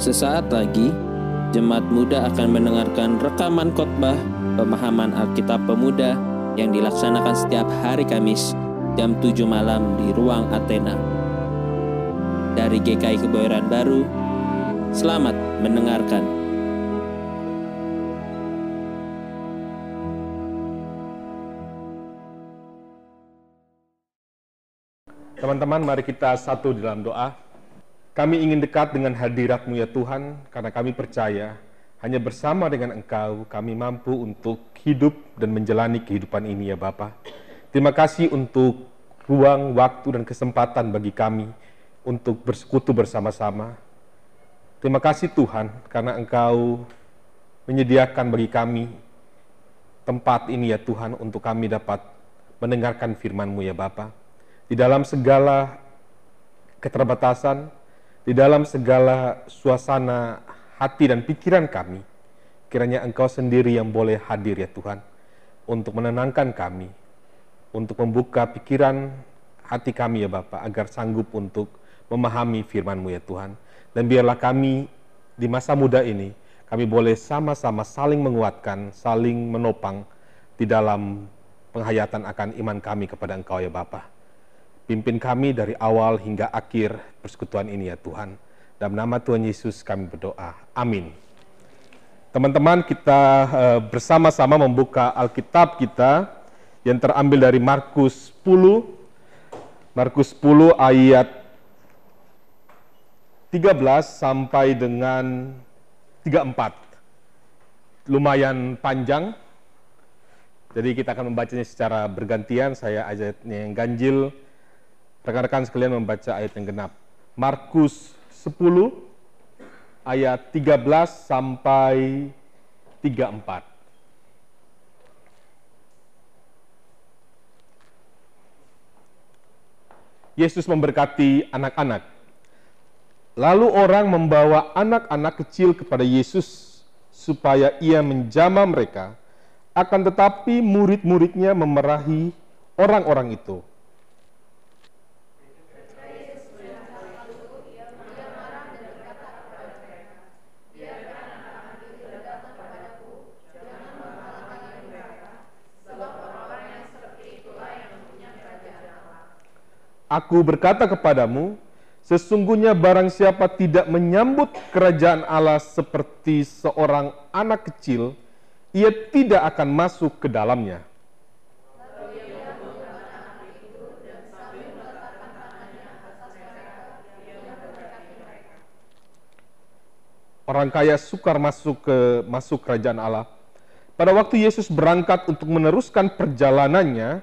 Sesaat lagi, jemaat muda akan mendengarkan rekaman khotbah pemahaman Alkitab Pemuda yang dilaksanakan setiap hari Kamis jam 7 malam di ruang Athena. Dari GKI Kebayoran Baru, selamat mendengarkan. Teman-teman, mari kita satu dalam doa. Kami ingin dekat dengan hadiratmu ya Tuhan, karena kami percaya hanya bersama dengan Engkau kami mampu untuk hidup dan menjalani kehidupan ini ya Bapa. Terima kasih untuk ruang, waktu, dan kesempatan bagi kami untuk bersekutu bersama-sama. Terima kasih Tuhan, karena Engkau menyediakan bagi kami tempat ini ya Tuhan untuk kami dapat mendengarkan firman-Mu ya Bapa. Di dalam segala keterbatasan, di dalam segala suasana hati dan pikiran kami, kiranya Engkau sendiri yang boleh hadir ya Tuhan, untuk menenangkan kami, untuk membuka pikiran hati kami ya Bapak, agar sanggup untuk memahami firman-Mu ya Tuhan. Dan biarlah kami di masa muda ini, kami boleh sama-sama saling menguatkan, saling menopang di dalam penghayatan akan iman kami kepada Engkau ya Bapak. Pimpin kami dari awal hingga akhir persekutuan ini ya Tuhan. Dalam nama Tuhan Yesus kami berdoa. Amin. Teman-teman kita uh, bersama-sama membuka Alkitab kita yang terambil dari Markus 10. Markus 10 ayat 13 sampai dengan 34. Lumayan panjang. Jadi kita akan membacanya secara bergantian. Saya ayatnya yang ganjil, Rekan-rekan sekalian membaca ayat yang genap. Markus 10 ayat 13 sampai 34. Yesus memberkati anak-anak. Lalu orang membawa anak-anak kecil kepada Yesus supaya ia menjamah mereka. Akan tetapi murid-muridnya memerahi orang-orang itu. Aku berkata kepadamu, sesungguhnya barang siapa tidak menyambut kerajaan Allah seperti seorang anak kecil, ia tidak akan masuk ke dalamnya. Orang kaya sukar masuk ke masuk kerajaan Allah. Pada waktu Yesus berangkat untuk meneruskan perjalanannya,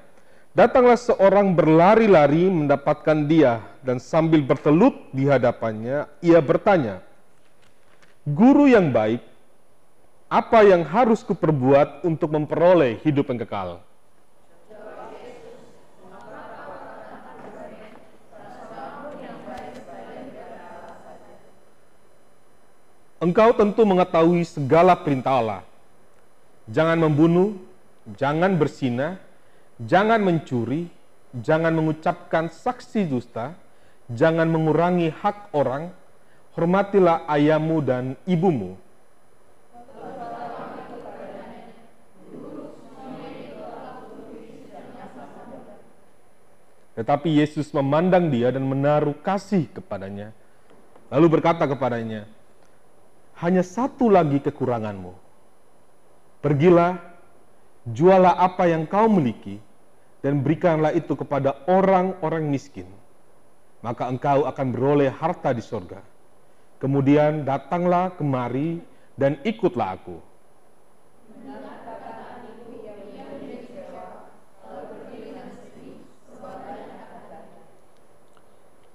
Datanglah seorang berlari-lari mendapatkan dia, dan sambil bertelut di hadapannya, ia bertanya, Guru yang baik, apa yang harus kuperbuat untuk memperoleh hidup yang kekal? Engkau tentu mengetahui segala perintah Allah. Jangan membunuh, jangan bersinah, jangan mencuri, jangan mengucapkan saksi dusta, jangan mengurangi hak orang, hormatilah ayahmu dan ibumu. Tetapi Yesus memandang dia dan menaruh kasih kepadanya. Lalu berkata kepadanya, hanya satu lagi kekuranganmu. Pergilah, jualah apa yang kau miliki, dan berikanlah itu kepada orang-orang miskin, maka engkau akan beroleh harta di sorga. Kemudian datanglah kemari dan ikutlah aku.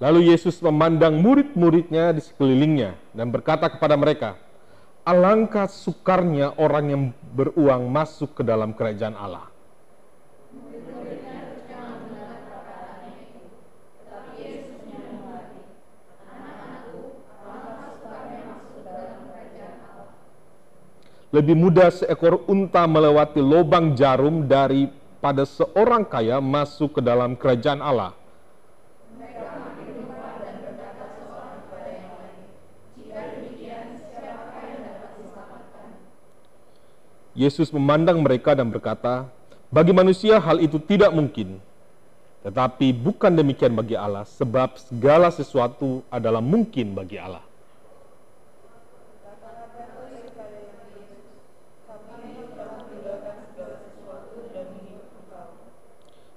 Lalu Yesus memandang murid-muridnya di sekelilingnya dan berkata kepada mereka, Alangkah sukarnya orang yang beruang masuk ke dalam kerajaan Allah. Lebih mudah seekor unta melewati lubang jarum daripada seorang kaya masuk ke dalam kerajaan Allah. Yesus memandang mereka dan berkata, "Bagi manusia hal itu tidak mungkin, tetapi bukan demikian bagi Allah, sebab segala sesuatu adalah mungkin bagi Allah."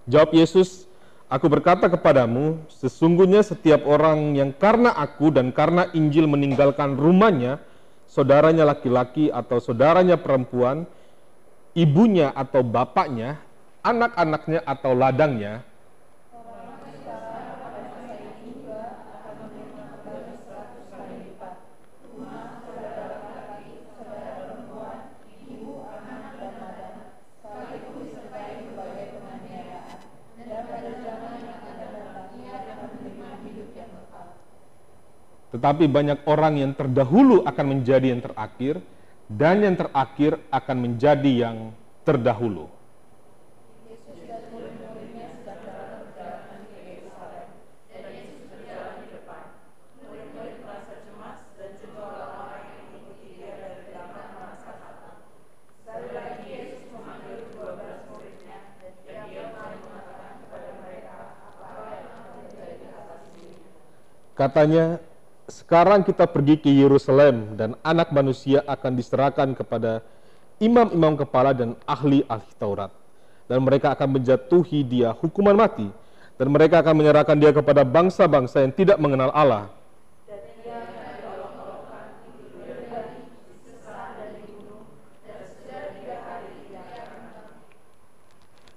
Jawab Yesus, Aku berkata kepadamu, sesungguhnya setiap orang yang karena aku dan karena Injil meninggalkan rumahnya, saudaranya laki-laki atau saudaranya perempuan, ibunya atau bapaknya, anak-anaknya atau ladangnya, Tetapi banyak orang yang terdahulu akan menjadi yang terakhir, dan yang terakhir akan menjadi yang terdahulu. Katanya, sekarang kita pergi ke Yerusalem dan anak manusia akan diserahkan kepada imam-imam kepala dan ahli-ahli Taurat. Dan mereka akan menjatuhi dia hukuman mati. Dan mereka akan menyerahkan dia kepada bangsa-bangsa yang tidak mengenal Allah.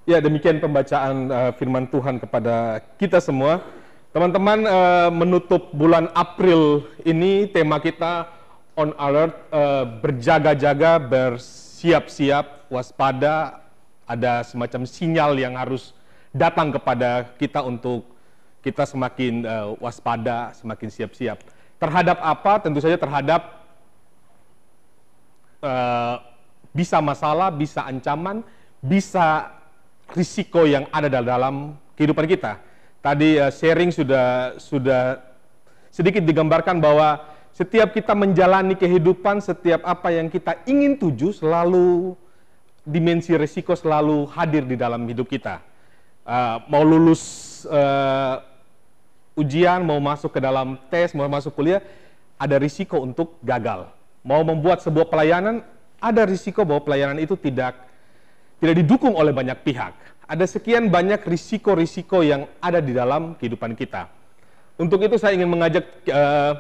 Ya, demikian pembacaan uh, firman Tuhan kepada kita semua. Teman-teman uh, menutup bulan April ini tema kita on alert uh, berjaga-jaga bersiap-siap waspada. Ada semacam sinyal yang harus datang kepada kita untuk kita semakin uh, waspada semakin siap-siap. Terhadap apa? Tentu saja terhadap uh, bisa masalah bisa ancaman bisa risiko yang ada dalam kehidupan kita Tadi uh, sharing sudah sudah sedikit digambarkan bahwa setiap kita menjalani kehidupan, setiap apa yang kita ingin tuju selalu dimensi risiko selalu hadir di dalam hidup kita. Uh, mau lulus uh, ujian, mau masuk ke dalam tes, mau masuk kuliah, ada risiko untuk gagal. Mau membuat sebuah pelayanan, ada risiko bahwa pelayanan itu tidak tidak didukung oleh banyak pihak ada sekian banyak risiko-risiko yang ada di dalam kehidupan kita. Untuk itu saya ingin mengajak uh,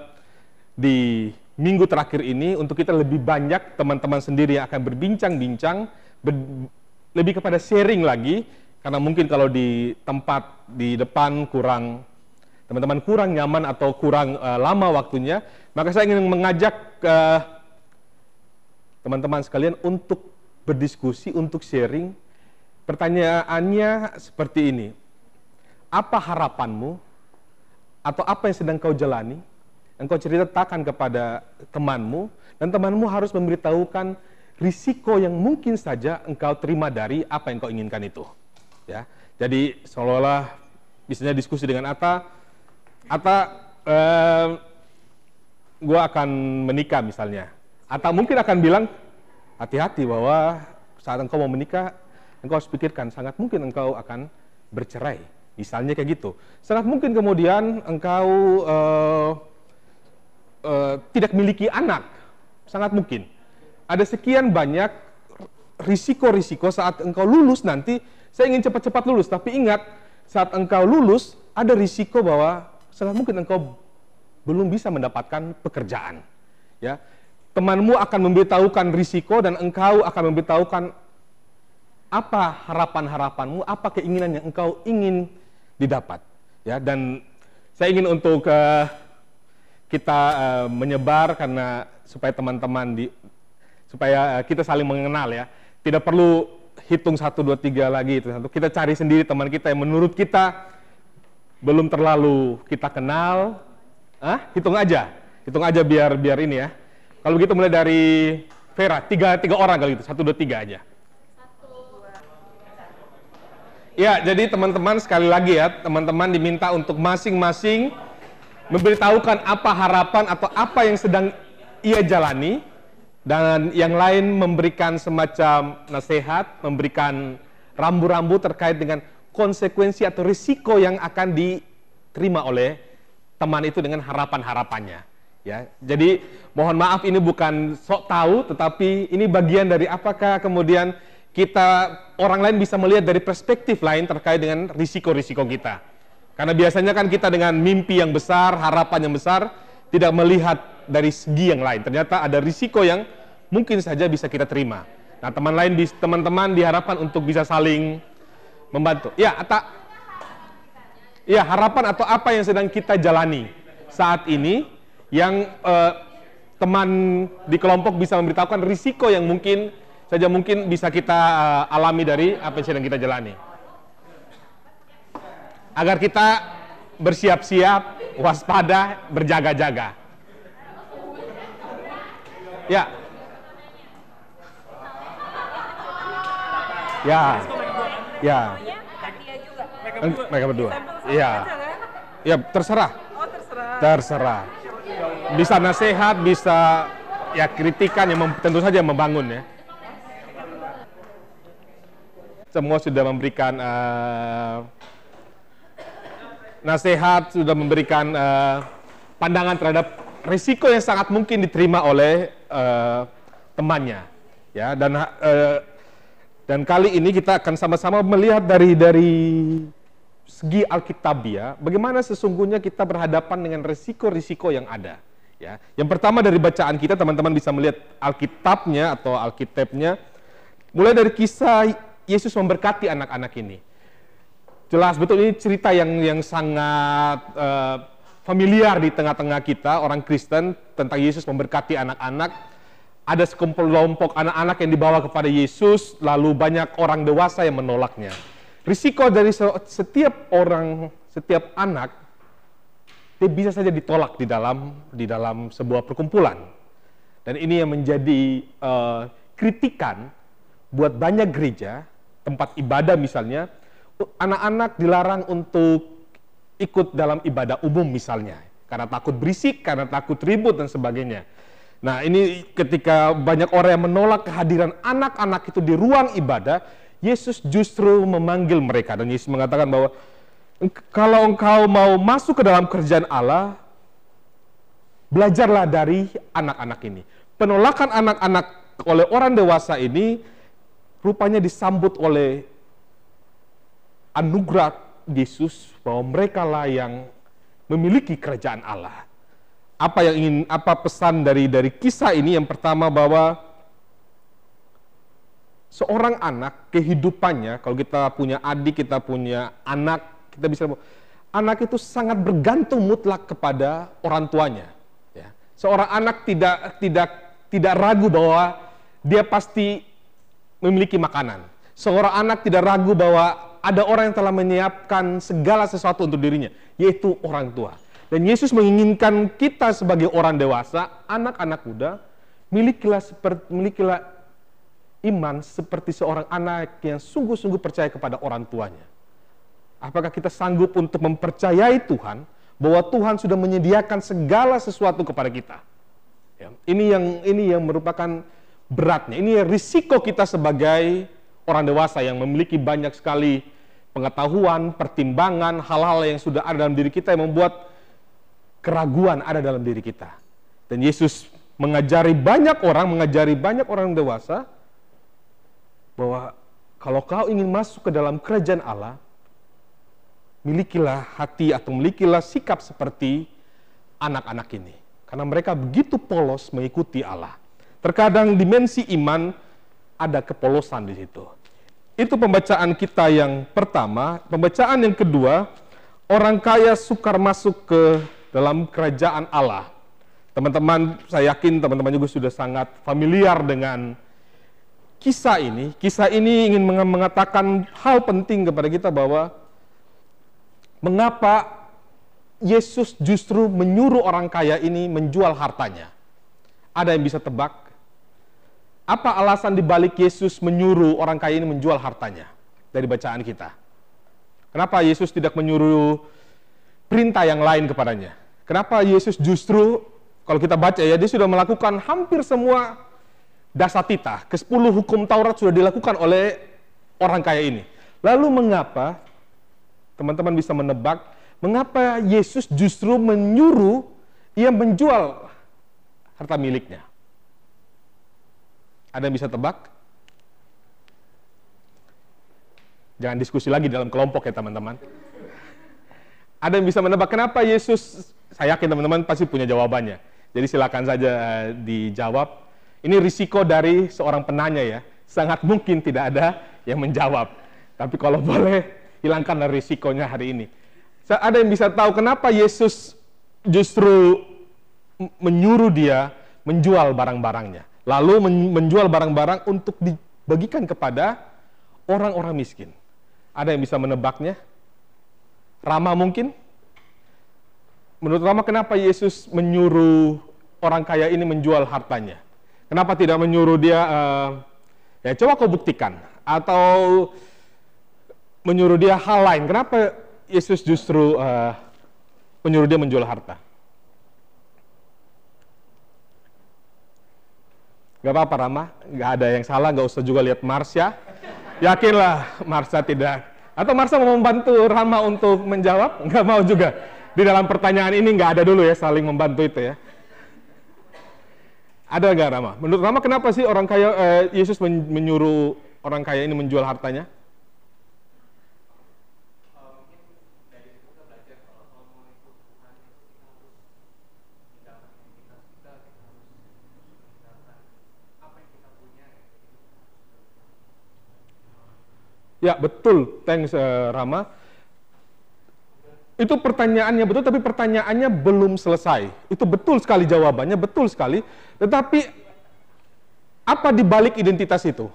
di minggu terakhir ini untuk kita lebih banyak teman-teman sendiri yang akan berbincang-bincang, ber, lebih kepada sharing lagi, karena mungkin kalau di tempat di depan kurang teman-teman kurang nyaman atau kurang uh, lama waktunya, maka saya ingin mengajak uh, teman-teman sekalian untuk berdiskusi, untuk sharing Pertanyaannya seperti ini. Apa harapanmu atau apa yang sedang kau jalani? Engkau ceritakan kepada temanmu dan temanmu harus memberitahukan risiko yang mungkin saja engkau terima dari apa yang kau inginkan itu. Ya. Jadi seolah-olah misalnya diskusi dengan Ata, Ata eh, gue akan menikah misalnya. Ata mungkin akan bilang hati-hati bahwa saat engkau mau menikah engkau harus pikirkan sangat mungkin engkau akan bercerai. Misalnya kayak gitu. Sangat mungkin kemudian engkau uh, uh, tidak memiliki anak. Sangat mungkin. Ada sekian banyak risiko-risiko saat engkau lulus nanti. Saya ingin cepat-cepat lulus, tapi ingat saat engkau lulus ada risiko bahwa sangat mungkin engkau belum bisa mendapatkan pekerjaan. Ya, temanmu akan memberitahukan risiko dan engkau akan memberitahukan apa harapan-harapanmu, apa keinginan yang engkau ingin didapat. Ya, dan saya ingin untuk uh, kita uh, menyebar karena supaya teman-teman di supaya uh, kita saling mengenal ya. Tidak perlu hitung satu dua tiga lagi itu satu. Kita cari sendiri teman kita yang menurut kita belum terlalu kita kenal. Ah, hitung aja. Hitung aja biar biar ini ya. Kalau gitu mulai dari Vera, tiga, tiga orang kali itu, satu, dua, tiga aja. Ya, jadi teman-teman sekali lagi ya, teman-teman diminta untuk masing-masing memberitahukan apa harapan atau apa yang sedang ia jalani Dan yang lain memberikan semacam nasihat, memberikan rambu-rambu terkait dengan konsekuensi atau risiko yang akan diterima oleh teman itu dengan harapan-harapannya. Ya, jadi mohon maaf ini bukan sok tahu, tetapi ini bagian dari apakah kemudian kita orang lain bisa melihat dari perspektif lain terkait dengan risiko-risiko kita. Karena biasanya kan kita dengan mimpi yang besar, harapan yang besar, tidak melihat dari segi yang lain. Ternyata ada risiko yang mungkin saja bisa kita terima. Nah, teman lain, teman-teman diharapkan untuk bisa saling membantu. Ya, atau ya harapan atau apa yang sedang kita jalani saat ini yang eh, teman di kelompok bisa memberitahukan risiko yang mungkin saja mungkin bisa kita uh, alami dari apa yang sedang kita jalani. Agar kita bersiap-siap, waspada, berjaga-jaga. Ya. Ya. Ya. Mereka berdua. Iya. Ya, terserah. Oh, terserah. Terserah. Bisa nasihat, bisa ya kritikan yang tentu saja membangun ya semua sudah memberikan uh, nasihat, sudah memberikan uh, pandangan terhadap risiko yang sangat mungkin diterima oleh uh, temannya. Ya, dan uh, dan kali ini kita akan sama-sama melihat dari dari segi Alkitabiah, bagaimana sesungguhnya kita berhadapan dengan risiko-risiko yang ada. Ya, yang pertama dari bacaan kita, teman-teman bisa melihat Alkitabnya atau Alkitabnya, mulai dari kisah Yesus memberkati anak-anak ini. Jelas betul ini cerita yang yang sangat uh, familiar di tengah-tengah kita orang Kristen tentang Yesus memberkati anak-anak. Ada sekelompok anak-anak yang dibawa kepada Yesus, lalu banyak orang dewasa yang menolaknya. Risiko dari setiap orang, setiap anak, dia bisa saja ditolak di dalam di dalam sebuah perkumpulan. Dan ini yang menjadi uh, kritikan buat banyak gereja tempat ibadah misalnya, anak-anak dilarang untuk ikut dalam ibadah umum misalnya, karena takut berisik, karena takut ribut dan sebagainya. Nah ini ketika banyak orang yang menolak kehadiran anak-anak itu di ruang ibadah, Yesus justru memanggil mereka dan Yesus mengatakan bahwa kalau engkau mau masuk ke dalam kerjaan Allah, belajarlah dari anak-anak ini. Penolakan anak-anak oleh orang dewasa ini rupanya disambut oleh anugerah Yesus bahwa mereka lah yang memiliki kerajaan Allah. Apa yang ingin apa pesan dari dari kisah ini yang pertama bahwa seorang anak kehidupannya kalau kita punya adik, kita punya anak, kita bisa anak itu sangat bergantung mutlak kepada orang tuanya. Ya. Seorang anak tidak tidak tidak ragu bahwa dia pasti memiliki makanan. Seorang anak tidak ragu bahwa ada orang yang telah menyiapkan segala sesuatu untuk dirinya, yaitu orang tua. Dan Yesus menginginkan kita sebagai orang dewasa, anak-anak muda, milikilah seperti milikilah iman seperti seorang anak yang sungguh-sungguh percaya kepada orang tuanya. Apakah kita sanggup untuk mempercayai Tuhan bahwa Tuhan sudah menyediakan segala sesuatu kepada kita? Ya, ini yang ini yang merupakan beratnya. Ini risiko kita sebagai orang dewasa yang memiliki banyak sekali pengetahuan, pertimbangan, hal-hal yang sudah ada dalam diri kita yang membuat keraguan ada dalam diri kita. Dan Yesus mengajari banyak orang, mengajari banyak orang dewasa bahwa kalau kau ingin masuk ke dalam kerajaan Allah, milikilah hati atau milikilah sikap seperti anak-anak ini. Karena mereka begitu polos mengikuti Allah. Terkadang dimensi iman ada kepolosan di situ. Itu pembacaan kita yang pertama. Pembacaan yang kedua, orang kaya sukar masuk ke dalam kerajaan Allah. Teman-teman, saya yakin teman-teman juga sudah sangat familiar dengan kisah ini. Kisah ini ingin mengatakan hal penting kepada kita bahwa mengapa Yesus justru menyuruh orang kaya ini menjual hartanya. Ada yang bisa tebak? Apa alasan dibalik Yesus menyuruh orang kaya ini menjual hartanya dari bacaan kita? Kenapa Yesus tidak menyuruh perintah yang lain kepadanya? Kenapa Yesus justru kalau kita baca ya dia sudah melakukan hampir semua dasatita, ke-10 hukum Taurat sudah dilakukan oleh orang kaya ini. Lalu mengapa, teman-teman bisa menebak, mengapa Yesus justru menyuruh ia menjual harta miliknya? Ada yang bisa tebak? Jangan diskusi lagi dalam kelompok ya teman-teman. Ada yang bisa menebak kenapa Yesus, saya yakin teman-teman pasti punya jawabannya. Jadi silakan saja eh, dijawab. Ini risiko dari seorang penanya ya. Sangat mungkin tidak ada yang menjawab. Tapi kalau boleh, hilangkan risikonya hari ini. Ada yang bisa tahu kenapa Yesus justru menyuruh dia menjual barang-barangnya. Lalu menjual barang-barang untuk dibagikan kepada orang-orang miskin. Ada yang bisa menebaknya? Rama mungkin? Menurut Rama kenapa Yesus menyuruh orang kaya ini menjual hartanya? Kenapa tidak menyuruh dia, uh, ya coba kau buktikan. Atau menyuruh dia hal lain. Kenapa Yesus justru uh, menyuruh dia menjual harta? Gak apa-apa Rama, gak ada yang salah, gak usah juga lihat Marsha. Yakinlah Marsha tidak. Atau Marsha mau membantu Rama untuk menjawab? Nggak mau juga. Di dalam pertanyaan ini nggak ada dulu ya saling membantu itu ya. Ada nggak Rama? Menurut Rama kenapa sih orang kaya eh, Yesus menyuruh orang kaya ini menjual hartanya? Ya betul, thanks uh, Rama. Itu pertanyaannya betul, tapi pertanyaannya belum selesai. Itu betul sekali jawabannya, betul sekali. Tetapi apa di balik identitas itu?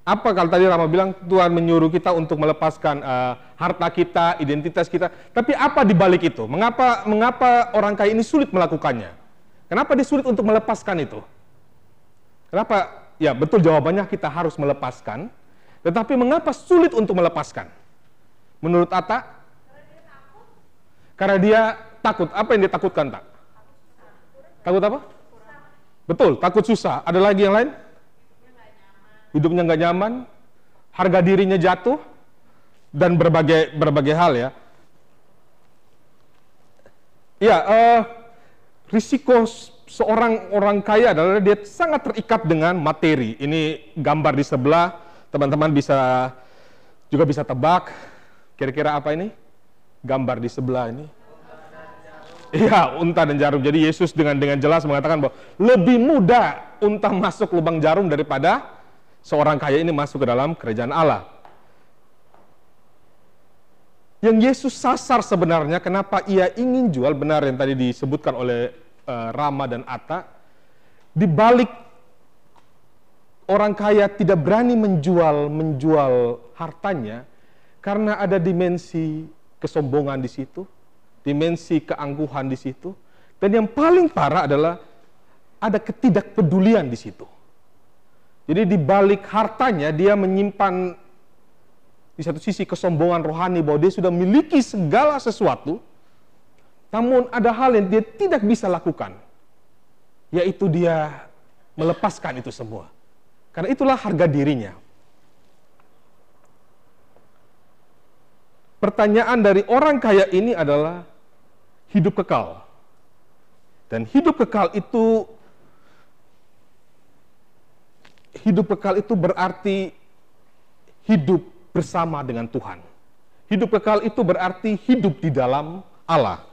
Apa kalau tadi Rama bilang Tuhan menyuruh kita untuk melepaskan uh, harta kita, identitas kita. Tapi apa di balik itu? Mengapa mengapa orang kaya ini sulit melakukannya? Kenapa dia sulit untuk melepaskan itu? Kenapa? Ya betul jawabannya kita harus melepaskan tetapi mengapa sulit untuk melepaskan? Menurut Atta? Karena dia takut. Apa yang dia takutkan, Tak? Takut apa? Betul, takut susah. Ada lagi yang lain? Hidupnya nggak nyaman, harga dirinya jatuh, dan berbagai berbagai hal ya. Ya, uh, risiko seorang orang kaya adalah dia sangat terikat dengan materi. Ini gambar di sebelah Teman-teman bisa juga bisa tebak kira-kira apa ini? Gambar di sebelah ini. Iya, unta dan jarum. Jadi Yesus dengan dengan jelas mengatakan bahwa lebih mudah unta masuk lubang jarum daripada seorang kaya ini masuk ke dalam kerajaan Allah. Yang Yesus sasar sebenarnya kenapa ia ingin jual benar yang tadi disebutkan oleh uh, Rama dan Atta di balik orang kaya tidak berani menjual menjual hartanya karena ada dimensi kesombongan di situ, dimensi keangkuhan di situ, dan yang paling parah adalah ada ketidakpedulian di situ. Jadi di balik hartanya dia menyimpan di satu sisi kesombongan rohani bahwa dia sudah memiliki segala sesuatu, namun ada hal yang dia tidak bisa lakukan, yaitu dia melepaskan itu semua. Karena itulah harga dirinya. Pertanyaan dari orang kaya ini adalah hidup kekal. Dan hidup kekal itu hidup kekal itu berarti hidup bersama dengan Tuhan. Hidup kekal itu berarti hidup di dalam Allah.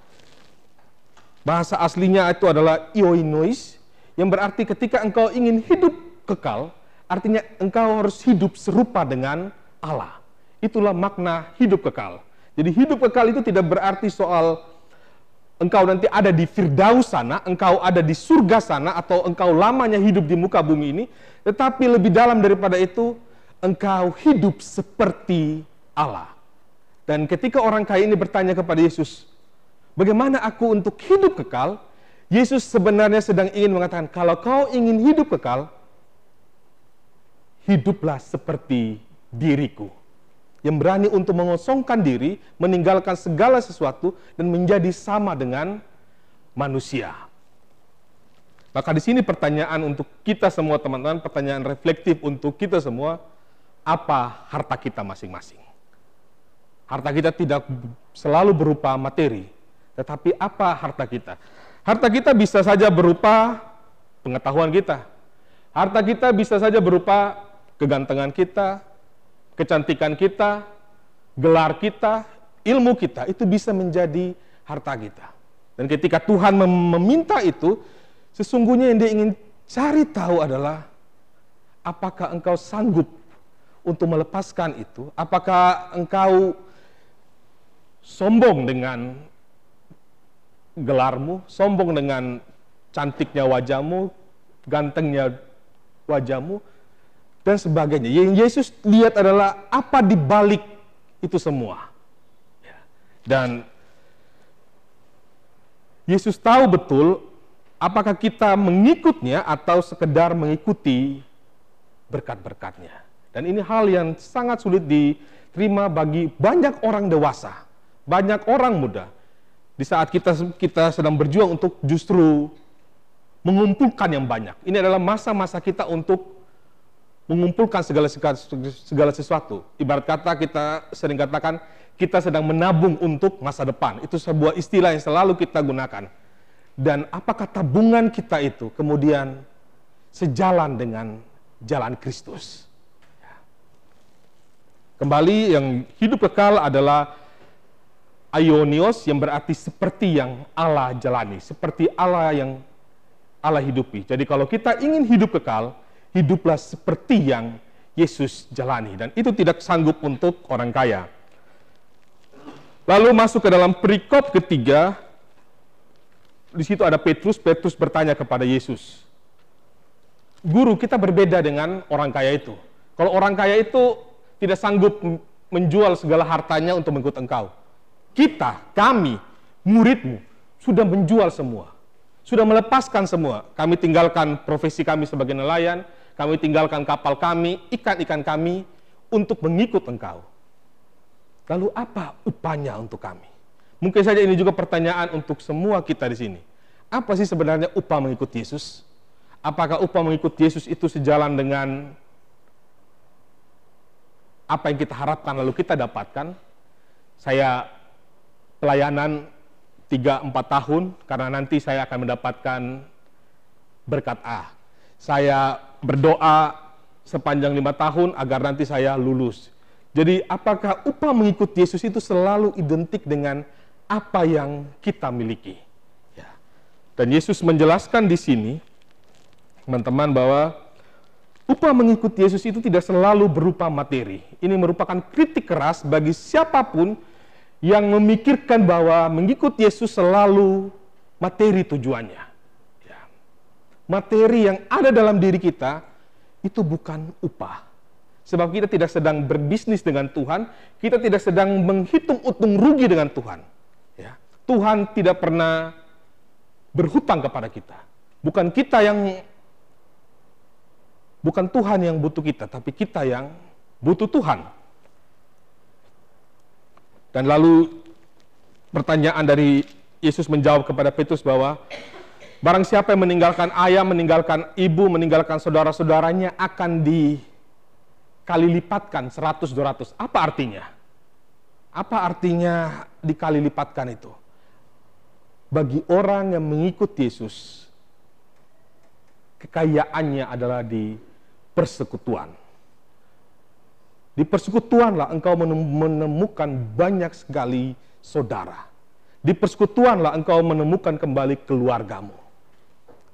Bahasa aslinya itu adalah ioinois, yang berarti ketika engkau ingin hidup kekal, Artinya engkau harus hidup serupa dengan Allah. Itulah makna hidup kekal. Jadi hidup kekal itu tidak berarti soal engkau nanti ada di Firdaus sana, engkau ada di surga sana, atau engkau lamanya hidup di muka bumi ini. Tetapi lebih dalam daripada itu, engkau hidup seperti Allah. Dan ketika orang kaya ini bertanya kepada Yesus, bagaimana aku untuk hidup kekal? Yesus sebenarnya sedang ingin mengatakan, kalau kau ingin hidup kekal, hiduplah seperti diriku. Yang berani untuk mengosongkan diri, meninggalkan segala sesuatu, dan menjadi sama dengan manusia. Maka di sini pertanyaan untuk kita semua teman-teman, pertanyaan reflektif untuk kita semua, apa harta kita masing-masing? Harta kita tidak selalu berupa materi, tetapi apa harta kita? Harta kita bisa saja berupa pengetahuan kita. Harta kita bisa saja berupa kegantengan kita, kecantikan kita, gelar kita, ilmu kita, itu bisa menjadi harta kita. Dan ketika Tuhan meminta itu, Sesungguhnya yang dia ingin cari tahu adalah apakah engkau sanggup untuk melepaskan itu? Apakah engkau sombong dengan gelarmu, sombong dengan cantiknya wajahmu, gantengnya wajahmu, dan sebagainya. Yang Yesus lihat adalah apa di balik itu semua. Ya. Dan Yesus tahu betul apakah kita mengikutnya atau sekedar mengikuti berkat-berkatnya. Dan ini hal yang sangat sulit diterima bagi banyak orang dewasa, banyak orang muda. Di saat kita kita sedang berjuang untuk justru mengumpulkan yang banyak. Ini adalah masa-masa kita untuk mengumpulkan segala segala sesuatu. Ibarat kata kita sering katakan kita sedang menabung untuk masa depan. Itu sebuah istilah yang selalu kita gunakan dan apakah tabungan kita itu kemudian sejalan dengan jalan Kristus. Kembali yang hidup kekal adalah Aionios yang berarti seperti yang Allah jalani, seperti Allah yang Allah hidupi. Jadi kalau kita ingin hidup kekal, hiduplah seperti yang Yesus jalani dan itu tidak sanggup untuk orang kaya. Lalu masuk ke dalam perikop ketiga di situ ada Petrus, Petrus bertanya kepada Yesus, Guru, kita berbeda dengan orang kaya itu. Kalau orang kaya itu tidak sanggup menjual segala hartanya untuk mengikut engkau. Kita, kami, muridmu, sudah menjual semua. Sudah melepaskan semua. Kami tinggalkan profesi kami sebagai nelayan, kami tinggalkan kapal kami, ikan-ikan kami, untuk mengikut engkau. Lalu apa upahnya untuk kami? Mungkin saja ini juga pertanyaan untuk semua kita di sini. Apa sih sebenarnya upah mengikut Yesus? Apakah upah mengikut Yesus itu sejalan dengan apa yang kita harapkan lalu kita dapatkan? Saya pelayanan 3-4 tahun karena nanti saya akan mendapatkan berkat A. Saya berdoa sepanjang lima tahun agar nanti saya lulus. Jadi apakah upah mengikut Yesus itu selalu identik dengan apa yang kita miliki. Ya. Dan Yesus menjelaskan di sini, teman-teman, bahwa upah mengikuti Yesus itu tidak selalu berupa materi. Ini merupakan kritik keras bagi siapa pun yang memikirkan bahwa mengikuti Yesus selalu materi tujuannya. Ya. Materi yang ada dalam diri kita itu bukan upah. Sebab kita tidak sedang berbisnis dengan Tuhan, kita tidak sedang menghitung untung rugi dengan Tuhan Tuhan tidak pernah berhutang kepada kita. Bukan kita yang bukan Tuhan yang butuh kita, tapi kita yang butuh Tuhan. Dan lalu pertanyaan dari Yesus menjawab kepada Petrus bahwa barang siapa yang meninggalkan ayah, meninggalkan ibu, meninggalkan saudara-saudaranya akan dikali lipatkan 100-200. Apa artinya? Apa artinya dikali lipatkan itu? bagi orang yang mengikut Yesus, kekayaannya adalah di persekutuan. Di persekutuanlah engkau menemukan banyak sekali saudara. Di persekutuanlah engkau menemukan kembali keluargamu.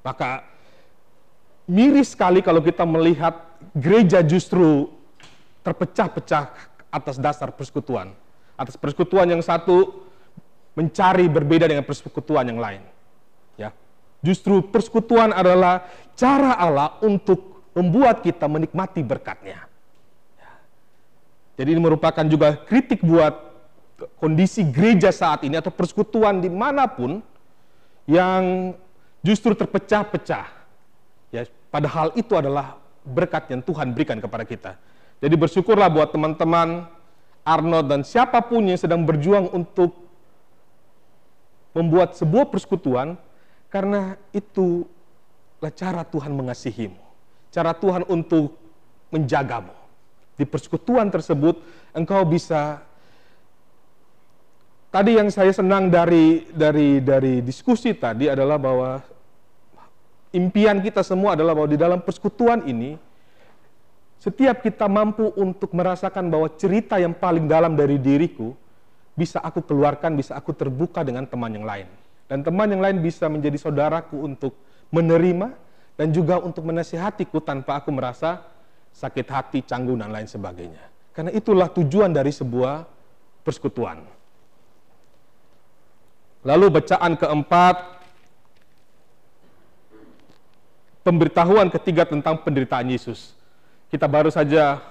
Maka miris sekali kalau kita melihat gereja justru terpecah-pecah atas dasar persekutuan. Atas persekutuan yang satu mencari berbeda dengan persekutuan yang lain. Ya. Justru persekutuan adalah cara Allah untuk membuat kita menikmati berkatnya. Ya. Jadi ini merupakan juga kritik buat kondisi gereja saat ini atau persekutuan di mana pun yang justru terpecah-pecah. Ya, padahal itu adalah berkat yang Tuhan berikan kepada kita. Jadi bersyukurlah buat teman-teman Arnold dan siapa pun yang sedang berjuang untuk membuat sebuah persekutuan karena itu cara Tuhan mengasihimu. Cara Tuhan untuk menjagamu. Di persekutuan tersebut engkau bisa Tadi yang saya senang dari dari dari diskusi tadi adalah bahwa impian kita semua adalah bahwa di dalam persekutuan ini setiap kita mampu untuk merasakan bahwa cerita yang paling dalam dari diriku bisa aku keluarkan, bisa aku terbuka dengan teman yang lain. Dan teman yang lain bisa menjadi saudaraku untuk menerima dan juga untuk menasihatiku tanpa aku merasa sakit hati, canggung, dan lain sebagainya. Karena itulah tujuan dari sebuah persekutuan. Lalu bacaan keempat, pemberitahuan ketiga tentang penderitaan Yesus. Kita baru saja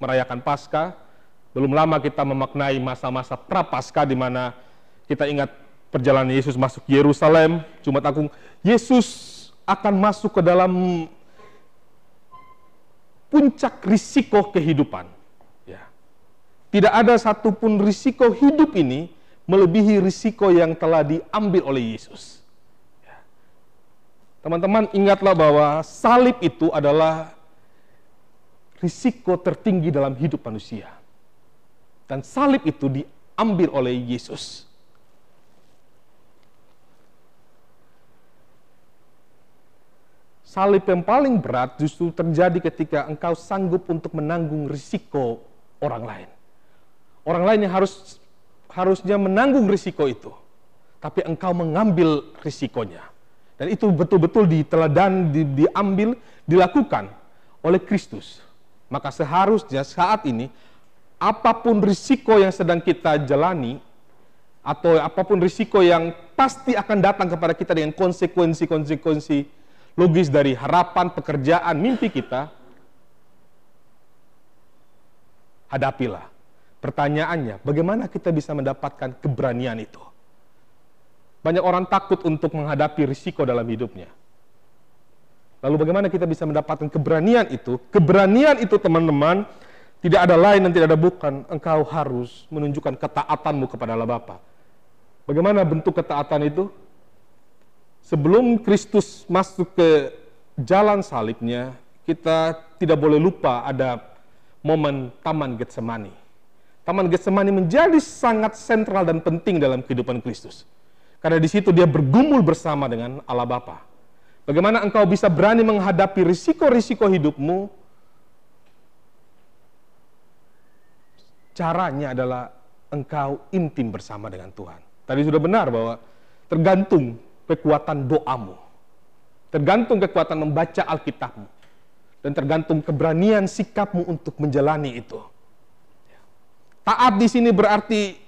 merayakan Paskah, belum lama kita memaknai masa-masa prapaskah di mana kita ingat perjalanan Yesus masuk Yerusalem, Jumat Agung. Yesus akan masuk ke dalam puncak risiko kehidupan. Ya. Tidak ada satupun risiko hidup ini melebihi risiko yang telah diambil oleh Yesus. Teman-teman ingatlah bahwa salib itu adalah risiko tertinggi dalam hidup manusia. Dan salib itu diambil oleh Yesus. Salib yang paling berat justru terjadi ketika engkau sanggup untuk menanggung risiko orang lain. Orang lain yang harus harusnya menanggung risiko itu. Tapi engkau mengambil risikonya. Dan itu betul-betul diteladan, di, diambil, dilakukan oleh Kristus. Maka seharusnya saat ini, apa pun risiko yang sedang kita jalani, atau apa pun risiko yang pasti akan datang kepada kita dengan konsekuensi-konsekuensi logis dari harapan, pekerjaan, mimpi kita, hadapilah Pertanyaannya, bagaimana kita bisa mendapatkan keberanian itu? Banyak orang takut untuk menghadapi risiko dalam hidupnya. Lalu bagaimana kita bisa mendapatkan keberanian itu? Keberanian itu teman-teman tidak ada lain dan tidak ada bukan. Engkau harus menunjukkan ketaatanmu kepada Allah Bapa. Bagaimana bentuk ketaatan itu? Sebelum Kristus masuk ke jalan salibnya, kita tidak boleh lupa ada momen Taman Getsemani. Taman Getsemani menjadi sangat sentral dan penting dalam kehidupan Kristus. Karena di situ dia bergumul bersama dengan Allah Bapa. Bagaimana engkau bisa berani menghadapi risiko-risiko hidupmu? Caranya adalah engkau intim bersama dengan Tuhan. Tadi sudah benar bahwa tergantung kekuatan doamu. Tergantung kekuatan membaca Alkitabmu. Dan tergantung keberanian sikapmu untuk menjalani itu. Taat di sini berarti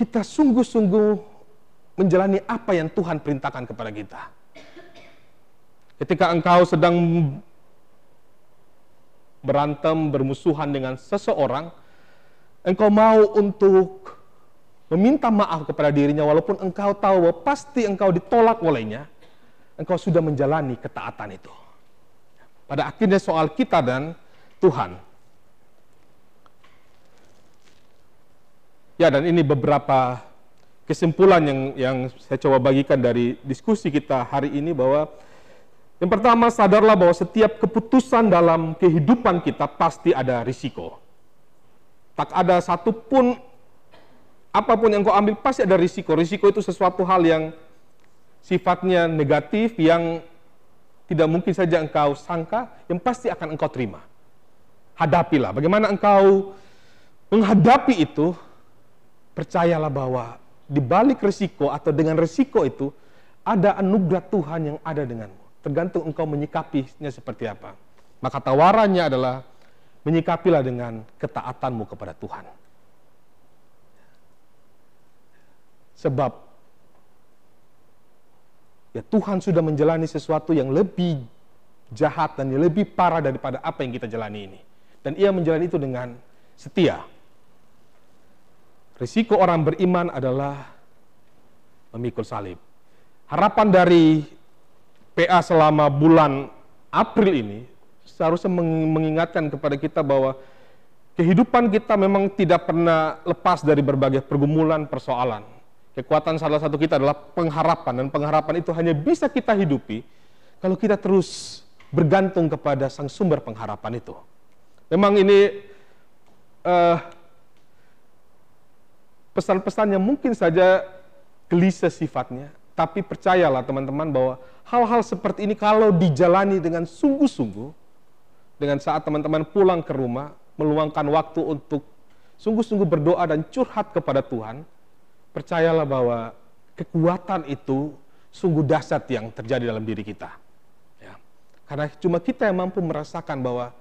kita sungguh-sungguh menjalani apa yang Tuhan perintahkan kepada kita. Ketika engkau sedang berantem, bermusuhan dengan seseorang, engkau mau untuk meminta maaf kepada dirinya walaupun engkau tahu bahwa pasti engkau ditolak olehnya, engkau sudah menjalani ketaatan itu. Pada akhirnya soal kita dan Tuhan. Ya, dan ini beberapa kesimpulan yang yang saya coba bagikan dari diskusi kita hari ini bahwa yang pertama sadarlah bahwa setiap keputusan dalam kehidupan kita pasti ada risiko. Tak ada satupun apa pun yang kau ambil pasti ada risiko. Risiko itu sesuatu hal yang sifatnya negatif yang tidak mungkin saja engkau sangka, yang pasti akan engkau terima. Hadapilah. Bagaimana engkau menghadapi itu percayalah bahwa di balik risiko atau dengan risiko itu ada anugerah Tuhan yang ada denganmu. Tergantung engkau menyikapinya seperti apa. Maka tawarannya adalah menyikapilah dengan ketaatanmu kepada Tuhan. Sebab ya Tuhan sudah menjalani sesuatu yang lebih jahat dan lebih parah daripada apa yang kita jalani ini. Dan ia menjalani itu dengan setia. Risiko orang beriman adalah memikul salib. Harapan dari PA selama bulan April ini seharusnya mengingatkan kepada kita bahwa kehidupan kita memang tidak pernah lepas dari berbagai pergumulan, persoalan. Kekuatan salah satu kita adalah pengharapan dan pengharapan itu hanya bisa kita hidupi kalau kita terus bergantung kepada sang sumber pengharapan itu. Memang ini uh, pesan-pesan yang mungkin saja gelisah sifatnya, tapi percayalah teman-teman bahwa hal-hal seperti ini kalau dijalani dengan sungguh-sungguh, dengan saat teman-teman pulang ke rumah, meluangkan waktu untuk sungguh-sungguh berdoa dan curhat kepada Tuhan, percayalah bahwa kekuatan itu sungguh dahsyat yang terjadi dalam diri kita. Ya. Karena cuma kita yang mampu merasakan bahwa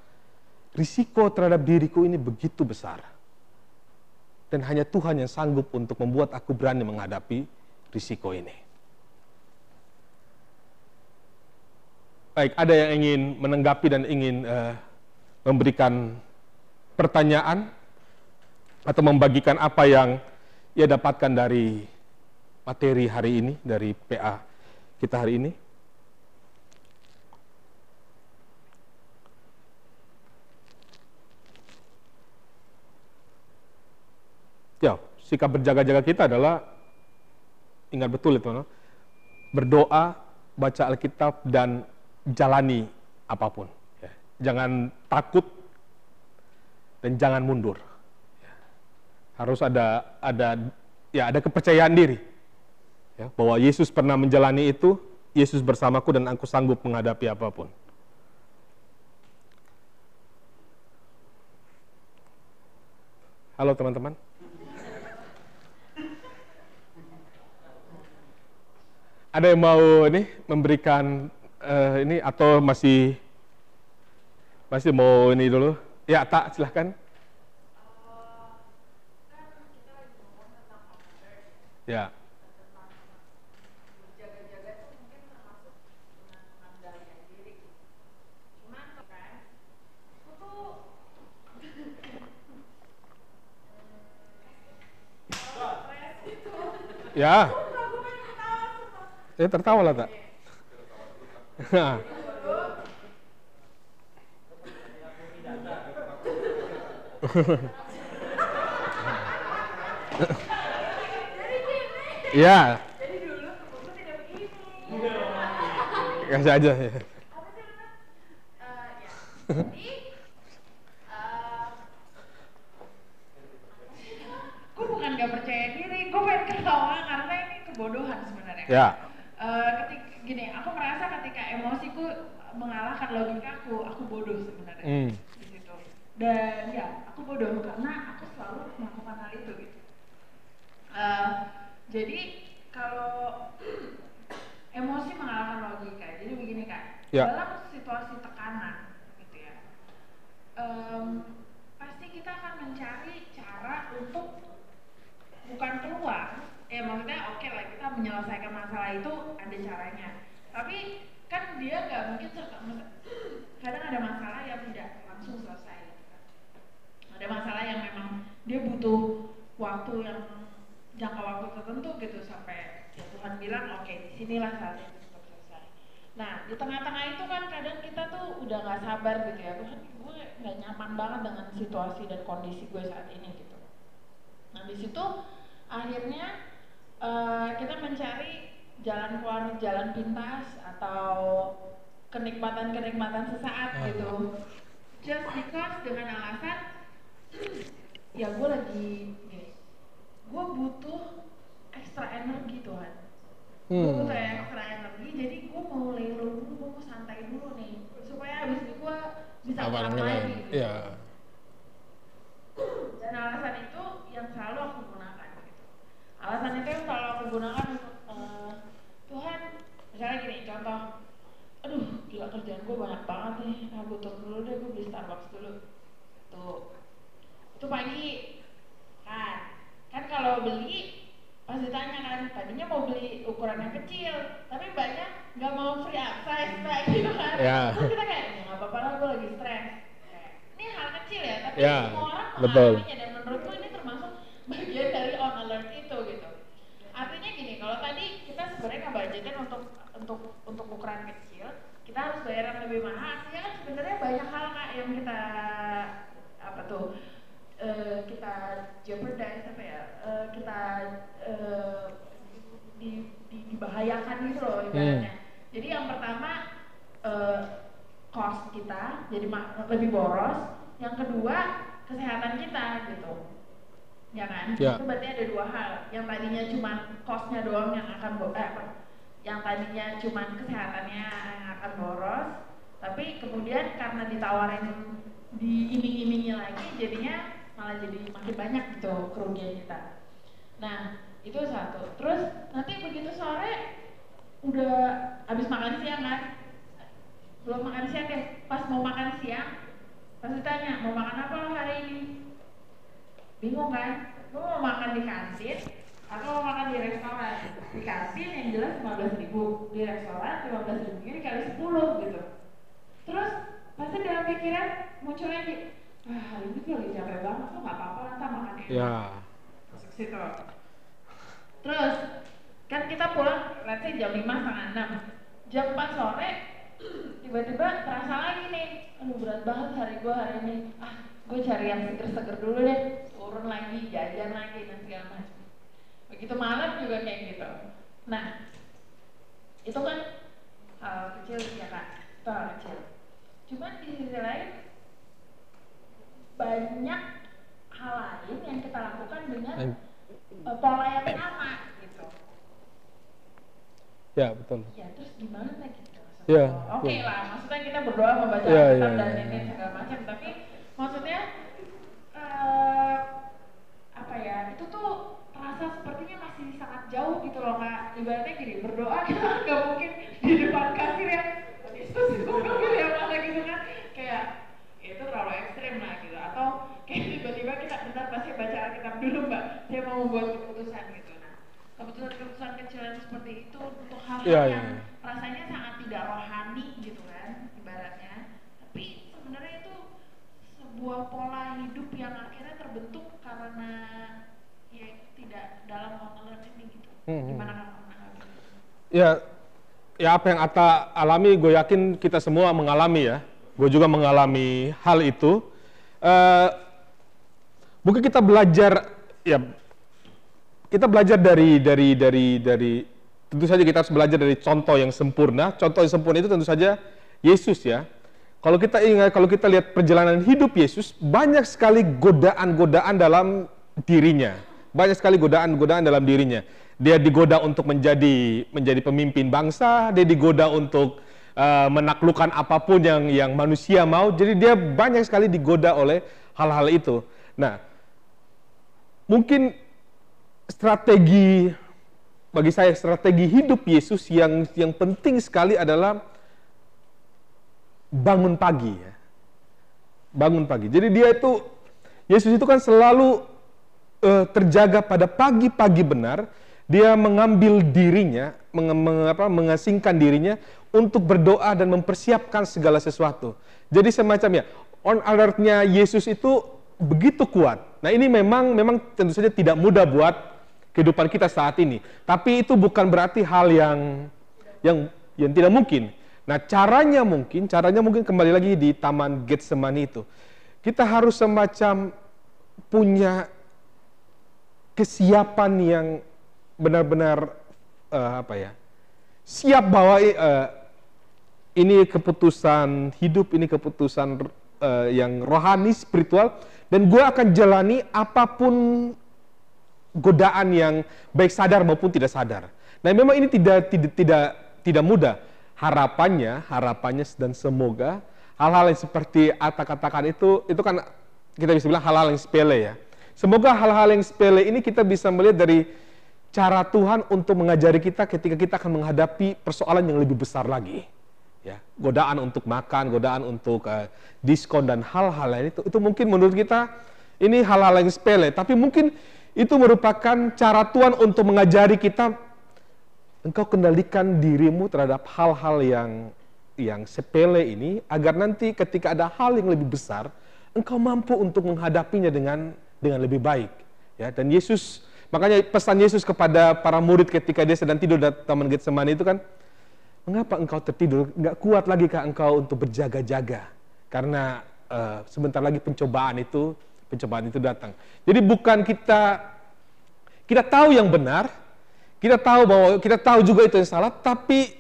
risiko terhadap diriku ini begitu besar. Dan hanya Tuhan yang sanggup untuk membuat aku berani menghadapi risiko ini. Baik, ada yang ingin menanggapi dan ingin uh, memberikan pertanyaan atau membagikan apa yang ia dapatkan dari materi hari ini, dari PA kita hari ini? Ya, sikap berjaga-jaga kita adalah ingat betul itu, no? berdoa, baca Alkitab dan jalani apa pun. Ya. Jangan takut dan jangan mundur harus ada ada ya ada kepercayaan diri ya, bahwa Yesus pernah menjalani itu Yesus bersamaku dan aku sanggup menghadapi apa pun halo teman-teman ada yang mau ini memberikan uh, ini atau masih masih mau ini dulu ya tak silahkan Ya. Ya. Eh tertawa lah tak? Iya. Begini. Kasih aja ya. Apa sih uh, ya. Jadi gue bukan gak percaya diri, gue pengen ketawa karena ini kebodohan sebenarnya. Ya. Uh, ketika gini, aku merasa ketika emosiku mengalahkan logikaku, aku bodoh sebenarnya. Hmm. Di situ. Dan ya, aku bodoh karena aku selalu melakukan hal itu gitu. Uh, jadi kalau emosi mengalahkan logika, jadi begini kak, ya. dalam situasi tekanan, gitu ya, um, pasti kita akan mencari cara untuk bukan keluar, ya maksudnya oke okay lah kita menyelesaikan masalah itu ada caranya, tapi kan dia nggak mungkin kadang ada masalah yang tidak langsung selesai, gitu kan. ada masalah yang memang dia butuh waktu yang jangka waktu tertentu gitu sampai ya Tuhan bilang oke okay, di sinilah saatnya untuk selesai. Nah di tengah-tengah itu kan kadang kita tuh udah nggak sabar gitu ya Tuhan gue nggak nyaman banget dengan situasi dan kondisi gue saat ini gitu. Nah di situ akhirnya uh, kita mencari jalan keluar jalan pintas atau kenikmatan-kenikmatan sesaat gitu. Just because dengan alasan ya gue lagi gue butuh ekstra energi Tuhan hmm. gue butuh ekstra energi jadi gue mau lelo dulu gue mau santai dulu nih supaya abis ini gue bisa gerak lagi gitu. ya. dan alasan itu yang selalu aku gunakan gitu alasan itu yang selalu aku gunakan untuk uh, Tuhan misalnya gini contoh aduh gila kerjaan gue banyak banget nih nah butuh dulu deh gue beli Starbucks dulu. Tuh. Itu pagi. Kan. Kan kalau beli pas ditanya kan tadinya mau beli ukuran yang kecil tapi banyak nggak mau free up size kayak gitu kan. Yeah. terus kita kayak ya nggak apa-apa lah gue lagi stres. Ini hal kecil ya tapi yeah, semua orang mengalaminya dan menurutku ini termasuk bagian dari on alert itu gitu. Artinya gini kalau tadi kita sebenarnya nggak budgetin untuk untuk untuk ukuran kecil kita harus bayar yang lebih mahal kan sebenarnya banyak hal kak yang kita apa tuh uh, kita jeopardize apa ya uh, kita uh, membahayakan gitu loh ibaratnya. Hmm. Jadi yang pertama uh, cost kita jadi lebih boros, yang kedua kesehatan kita gitu. Ya kan? Ya. Itu berarti ada dua hal. Yang tadinya cuma costnya doang yang akan eh, apa? Yang tadinya cuma kesehatannya yang akan boros, tapi kemudian karena ditawarin diiming-imingi lagi jadinya malah jadi makin banyak gitu kerugian kita. Nah itu satu. Terus nanti begitu sore udah habis makan siang kan? Belum makan siang deh. Pas mau makan siang pasti tanya mau makan apa hari ini? Bingung kan? Lo mau makan di kantin atau mau makan di restoran? Di kantin yang jelas 15 ribu di restoran 15 ribu ini kali 10 gitu terus pasti dalam pikiran munculnya di ah hari ini gue lagi capek banget kok nggak apa-apa nanti makan ya ya. Masuk situ. Terus kan kita pulang let's say jam lima setengah enam. Jam empat sore tiba-tiba terasa lagi nih. Aduh berat banget hari gue hari ini. Ah gue cari yang seger-seger dulu deh. Turun lagi jajan lagi dan segala macam. Begitu malam juga kayak gitu. Nah itu kan hal kecil ya kak. Itu hal kecil cuman di sisi lain banyak hal lain yang kita lakukan dengan uh, pola yang sama gitu. Ya betul. Ya terus gimana gitu ya, oke okay lah maksudnya kita berdoa membaca ya, ya, dan ya. ini segala macam tapi maksudnya uh, apa ya itu tuh rasa sepertinya masih sangat jauh gitu loh kak. Ibaratnya gini berdoa kita nggak mungkin di depan kasir ya Yesus gue ya mana gitu kan kayak ya itu terlalu ekstrim lah gitu atau kayak tiba-tiba kita bentar pasti baca Alkitab dulu mbak saya mau membuat keputusan gitu nah keputusan-keputusan kecil yang seperti itu untuk hal-hal yeah, yang yeah. rasanya sangat tidak rohani gitu kan ibaratnya. Tapi sebenarnya itu sebuah pola hidup yang akhirnya terbentuk karena ya tidak dalam monolog ini gitu. Hmm. gimana kan ya ya apa yang Ata alami, gue yakin kita semua mengalami ya. Gue juga mengalami hal itu. Uh, mungkin kita belajar ya kita belajar dari dari dari dari tentu saja kita harus belajar dari contoh yang sempurna. Contoh yang sempurna itu tentu saja Yesus ya. Kalau kita ingat, kalau kita lihat perjalanan hidup Yesus, banyak sekali godaan-godaan dalam dirinya. Banyak sekali godaan-godaan dalam dirinya dia digoda untuk menjadi menjadi pemimpin bangsa, dia digoda untuk uh, menaklukkan apa pun yang yang manusia mau. Jadi dia banyak sekali digoda oleh hal-hal itu. Nah, mungkin strategi bagi saya strategi hidup Yesus yang yang penting sekali adalah bangun pagi ya. Bangun pagi. Jadi dia itu Yesus itu kan selalu uh, terjaga pada pagi-pagi benar dia mengambil dirinya, meng, meng, apa, mengasingkan dirinya untuk berdoa dan mempersiapkan segala sesuatu. Jadi semacamnya on alertnya Yesus itu begitu kuat. Nah ini memang memang tentu saja tidak mudah buat kehidupan kita saat ini. Tapi itu bukan berarti hal yang yang yang tidak mungkin. Nah caranya mungkin, caranya mungkin kembali lagi di Taman Getsemani itu. Kita harus semacam punya kesiapan yang benar-benar uh, apa ya siap bahwa uh, ini keputusan hidup ini keputusan uh, yang rohani spiritual dan gue akan jalani apa pun godaan yang baik sadar maupun tidak sadar. Nah memang ini tidak tidak tidak tidak mudah. Harapannya harapannya dan semoga hal-hal yang seperti Ata katakan itu itu kan kita bisa bilang hal-hal yang sepele ya. Semoga hal-hal yang sepele ini kita bisa melihat dari cara Tuhan untuk mengajari kita ketika kita akan menghadapi persoalan yang lebih besar lagi. Ya, godaan untuk makan, godaan untuk uh, diskon dan hal-hal lain itu itu mungkin menurut kita ini hal-hal yang sepele, tapi mungkin itu merupakan cara Tuhan untuk mengajari kita engkau kendalikan dirimu terhadap hal-hal yang yang sepele ini agar nanti ketika ada hal yang lebih besar engkau mampu untuk menghadapinya dengan dengan lebih baik ya dan Yesus Makanya pesan Yesus kepada para murid ketika dia sedang tidur di Taman Getsemani itu kan, mengapa engkau tertidur? Enggak kuat lagi kah engkau untuk berjaga-jaga? Karena uh, sebentar lagi pencobaan itu, pencobaan itu datang. Jadi bukan kita kita tahu yang benar, Kita tahu bahwa kita tahu juga itu yang salah, tapi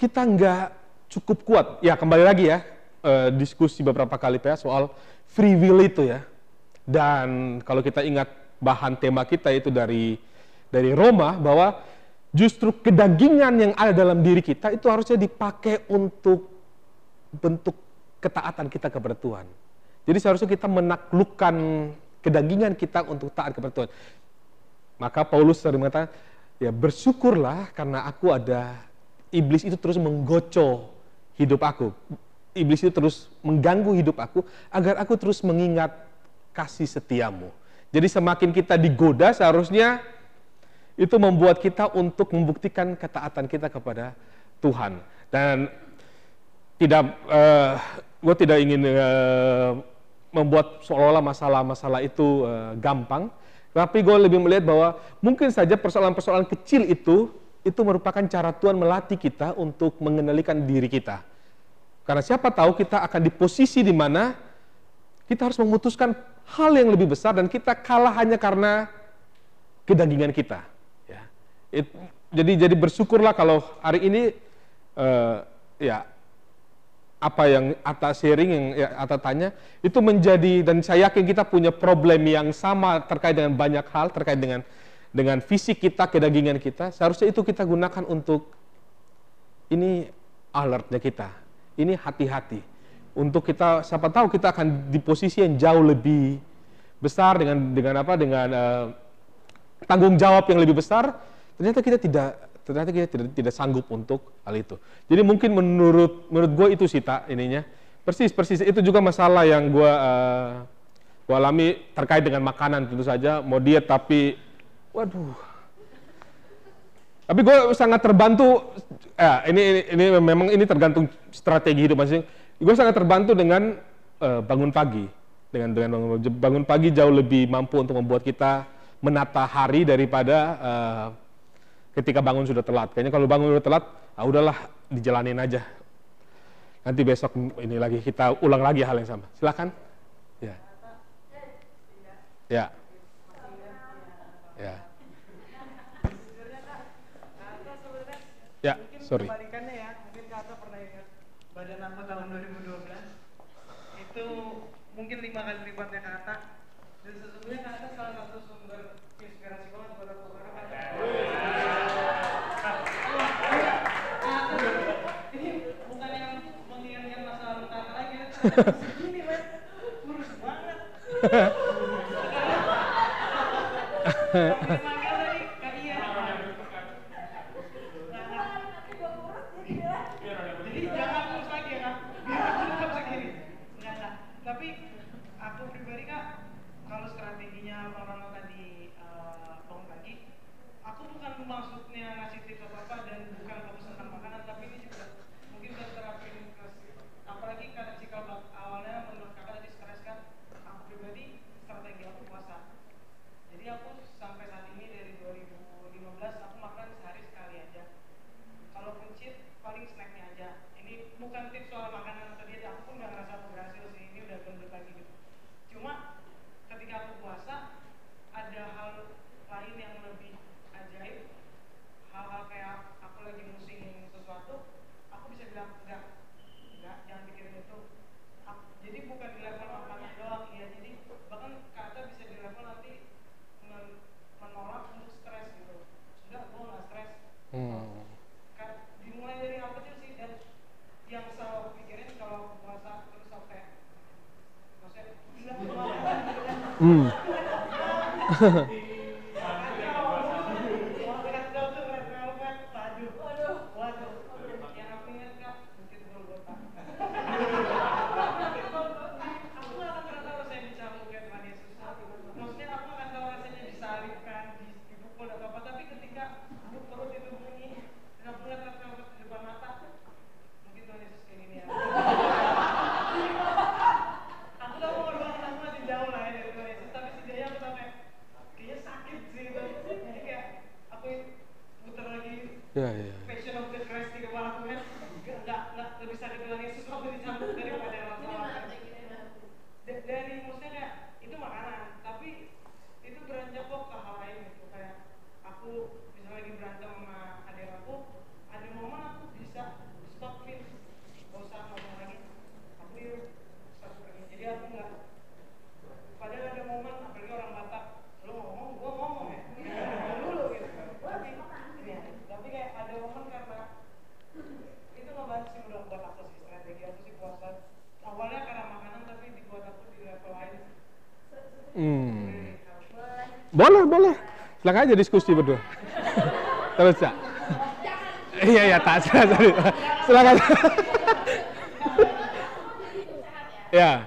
kita nggak cukup kuat. Ya kembali lagi ya uh, diskusi beberapa kali ya soal free will itu ya. Dan kalau kita ingat bahan tema kita itu dari dari Roma bahwa justru kedagingan yang ada dalam diri kita itu harusnya dipakai untuk bentuk ketaatan kita kepada Tuhan. Jadi seharusnya kita menaklukkan kedagingan kita untuk taat kepada Tuhan. Maka Paulus sering mengatakan, ya bersyukurlah karena aku ada iblis itu terus menggoco hidup aku. Iblis itu terus mengganggu hidup aku agar aku terus mengingat kasih setiamu. Jadi semakin kita digoda seharusnya itu membuat kita untuk membuktikan ketaatan kita kepada Tuhan. Dan tidak uh, gue tidak ingin uh, membuat seolah-olah masalah-masalah itu uh, gampang, tapi gue lebih melihat bahwa mungkin saja persoalan-persoalan kecil itu itu merupakan cara Tuhan melatih kita untuk mengendalikan diri kita. Karena siapa tahu kita akan di posisi di mana kita harus memutuskan hal yang lebih besar dan kita kalah hanya karena kedagingan kita. Ya. It, jadi jadi bersyukurlah kalau hari ini uh, ya apa yang atas sharing yang ya, atas tanya itu menjadi dan saya yakin kita punya problem yang sama terkait dengan banyak hal terkait dengan dengan fisik kita kedagingan kita seharusnya itu kita gunakan untuk ini alertnya kita ini hati-hati untuk kita siapa tahu kita akan di posisi yang jauh lebih besar dengan dengan apa dengan uh, tanggung jawab yang lebih besar ternyata kita tidak ternyata kita tidak, tidak sanggup untuk hal itu. Jadi mungkin menurut menurut gue itu sih tak ininya. Persis persis itu juga masalah yang gue uh, gue alami terkait dengan makanan tentu saja. Mau diet tapi, waduh. Tapi gue sangat terbantu. Eh, ini, ini ini memang ini tergantung strategi hidup masing. Gue sangat terbantu dengan uh, bangun pagi. Dengan dengan bangun pagi jauh lebih mampu untuk membuat kita menata hari daripada uh, ketika bangun sudah telat. Kayaknya kalau bangun sudah telat, ah udahlah dijalanin aja. Nanti besok ini lagi kita ulang lagi hal yang sama. Silakan. Ya. Ya. Ya. Ya, sorry. Kebalikannya ya, mungkin Kata pernah ingat Badan Aku tahun 2012 itu mungkin lima kali lipatnya Kata. Dan sesungguhnya Kata salah satu sumber inspirasi banget buat aku karena Kata Segini men, kurus banget. yeah, yeah. Boleh. Silakan aja diskusi berdua. Terus, Cak. Iya, iya, tak. Silakan. Ya. Ya,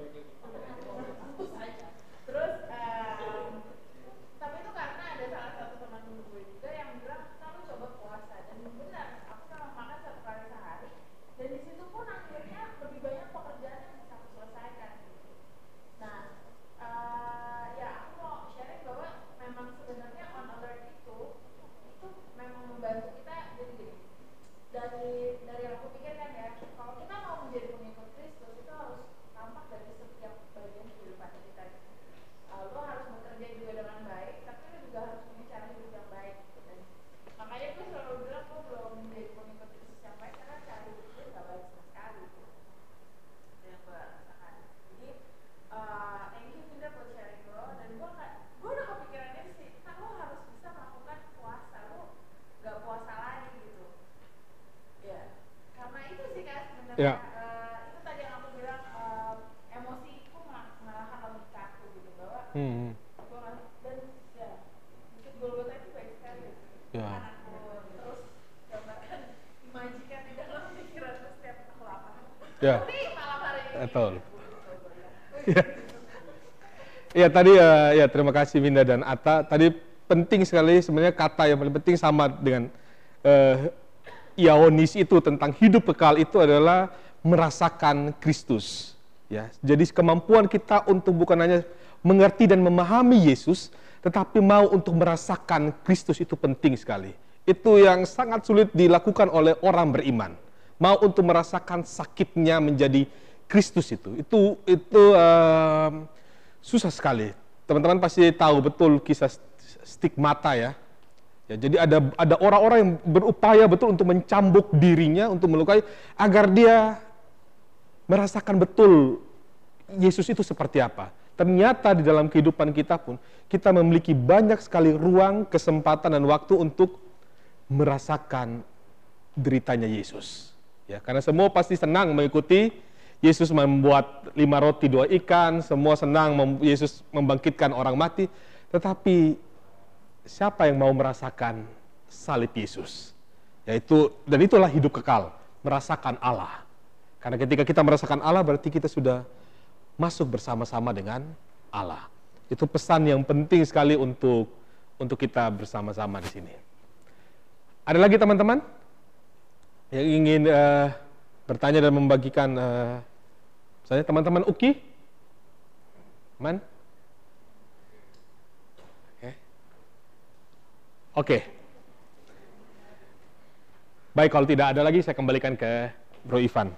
tadi eh, ya terima kasih Winda dan Atta. Tadi penting sekali sebenarnya kata yang paling penting sama dengan eh, Ionis itu tentang hidup kekal itu adalah merasakan Kristus. Ya, jadi kemampuan kita untuk bukan hanya mengerti dan memahami Yesus, tetapi mau untuk merasakan Kristus itu penting sekali. Itu yang sangat sulit dilakukan oleh orang beriman. Mau untuk merasakan sakitnya menjadi Kristus itu. Itu itu em, susah sekali. Teman-teman pasti tahu betul kisah stigmata ya. Ya, jadi ada ada orang-orang yang berupaya betul untuk mencambuk dirinya untuk melukai agar dia merasakan betul Yesus itu seperti apa. Ternyata di dalam kehidupan kita pun kita memiliki banyak sekali ruang, kesempatan dan waktu untuk merasakan deritanya Yesus. Ya, karena semua pasti senang mengikuti Yesus membuat lima roti dua ikan, semua senang mem- Yesus membangkitkan orang mati, tetapi siapa yang mau merasakan salib Yesus? Yaitu dan itulah hidup kekal, merasakan Allah. Karena ketika kita merasakan Allah berarti kita sudah masuk bersama-sama dengan Allah. Itu pesan yang penting sekali untuk untuk kita bersama-sama di sini. Ada lagi teman-teman yang ingin eh, bertanya dan membagikan eh, misalnya teman-teman Uki? Man? Oke. Oke. Baik, kalau tidak ada lagi saya kembalikan ke Bro Ivan.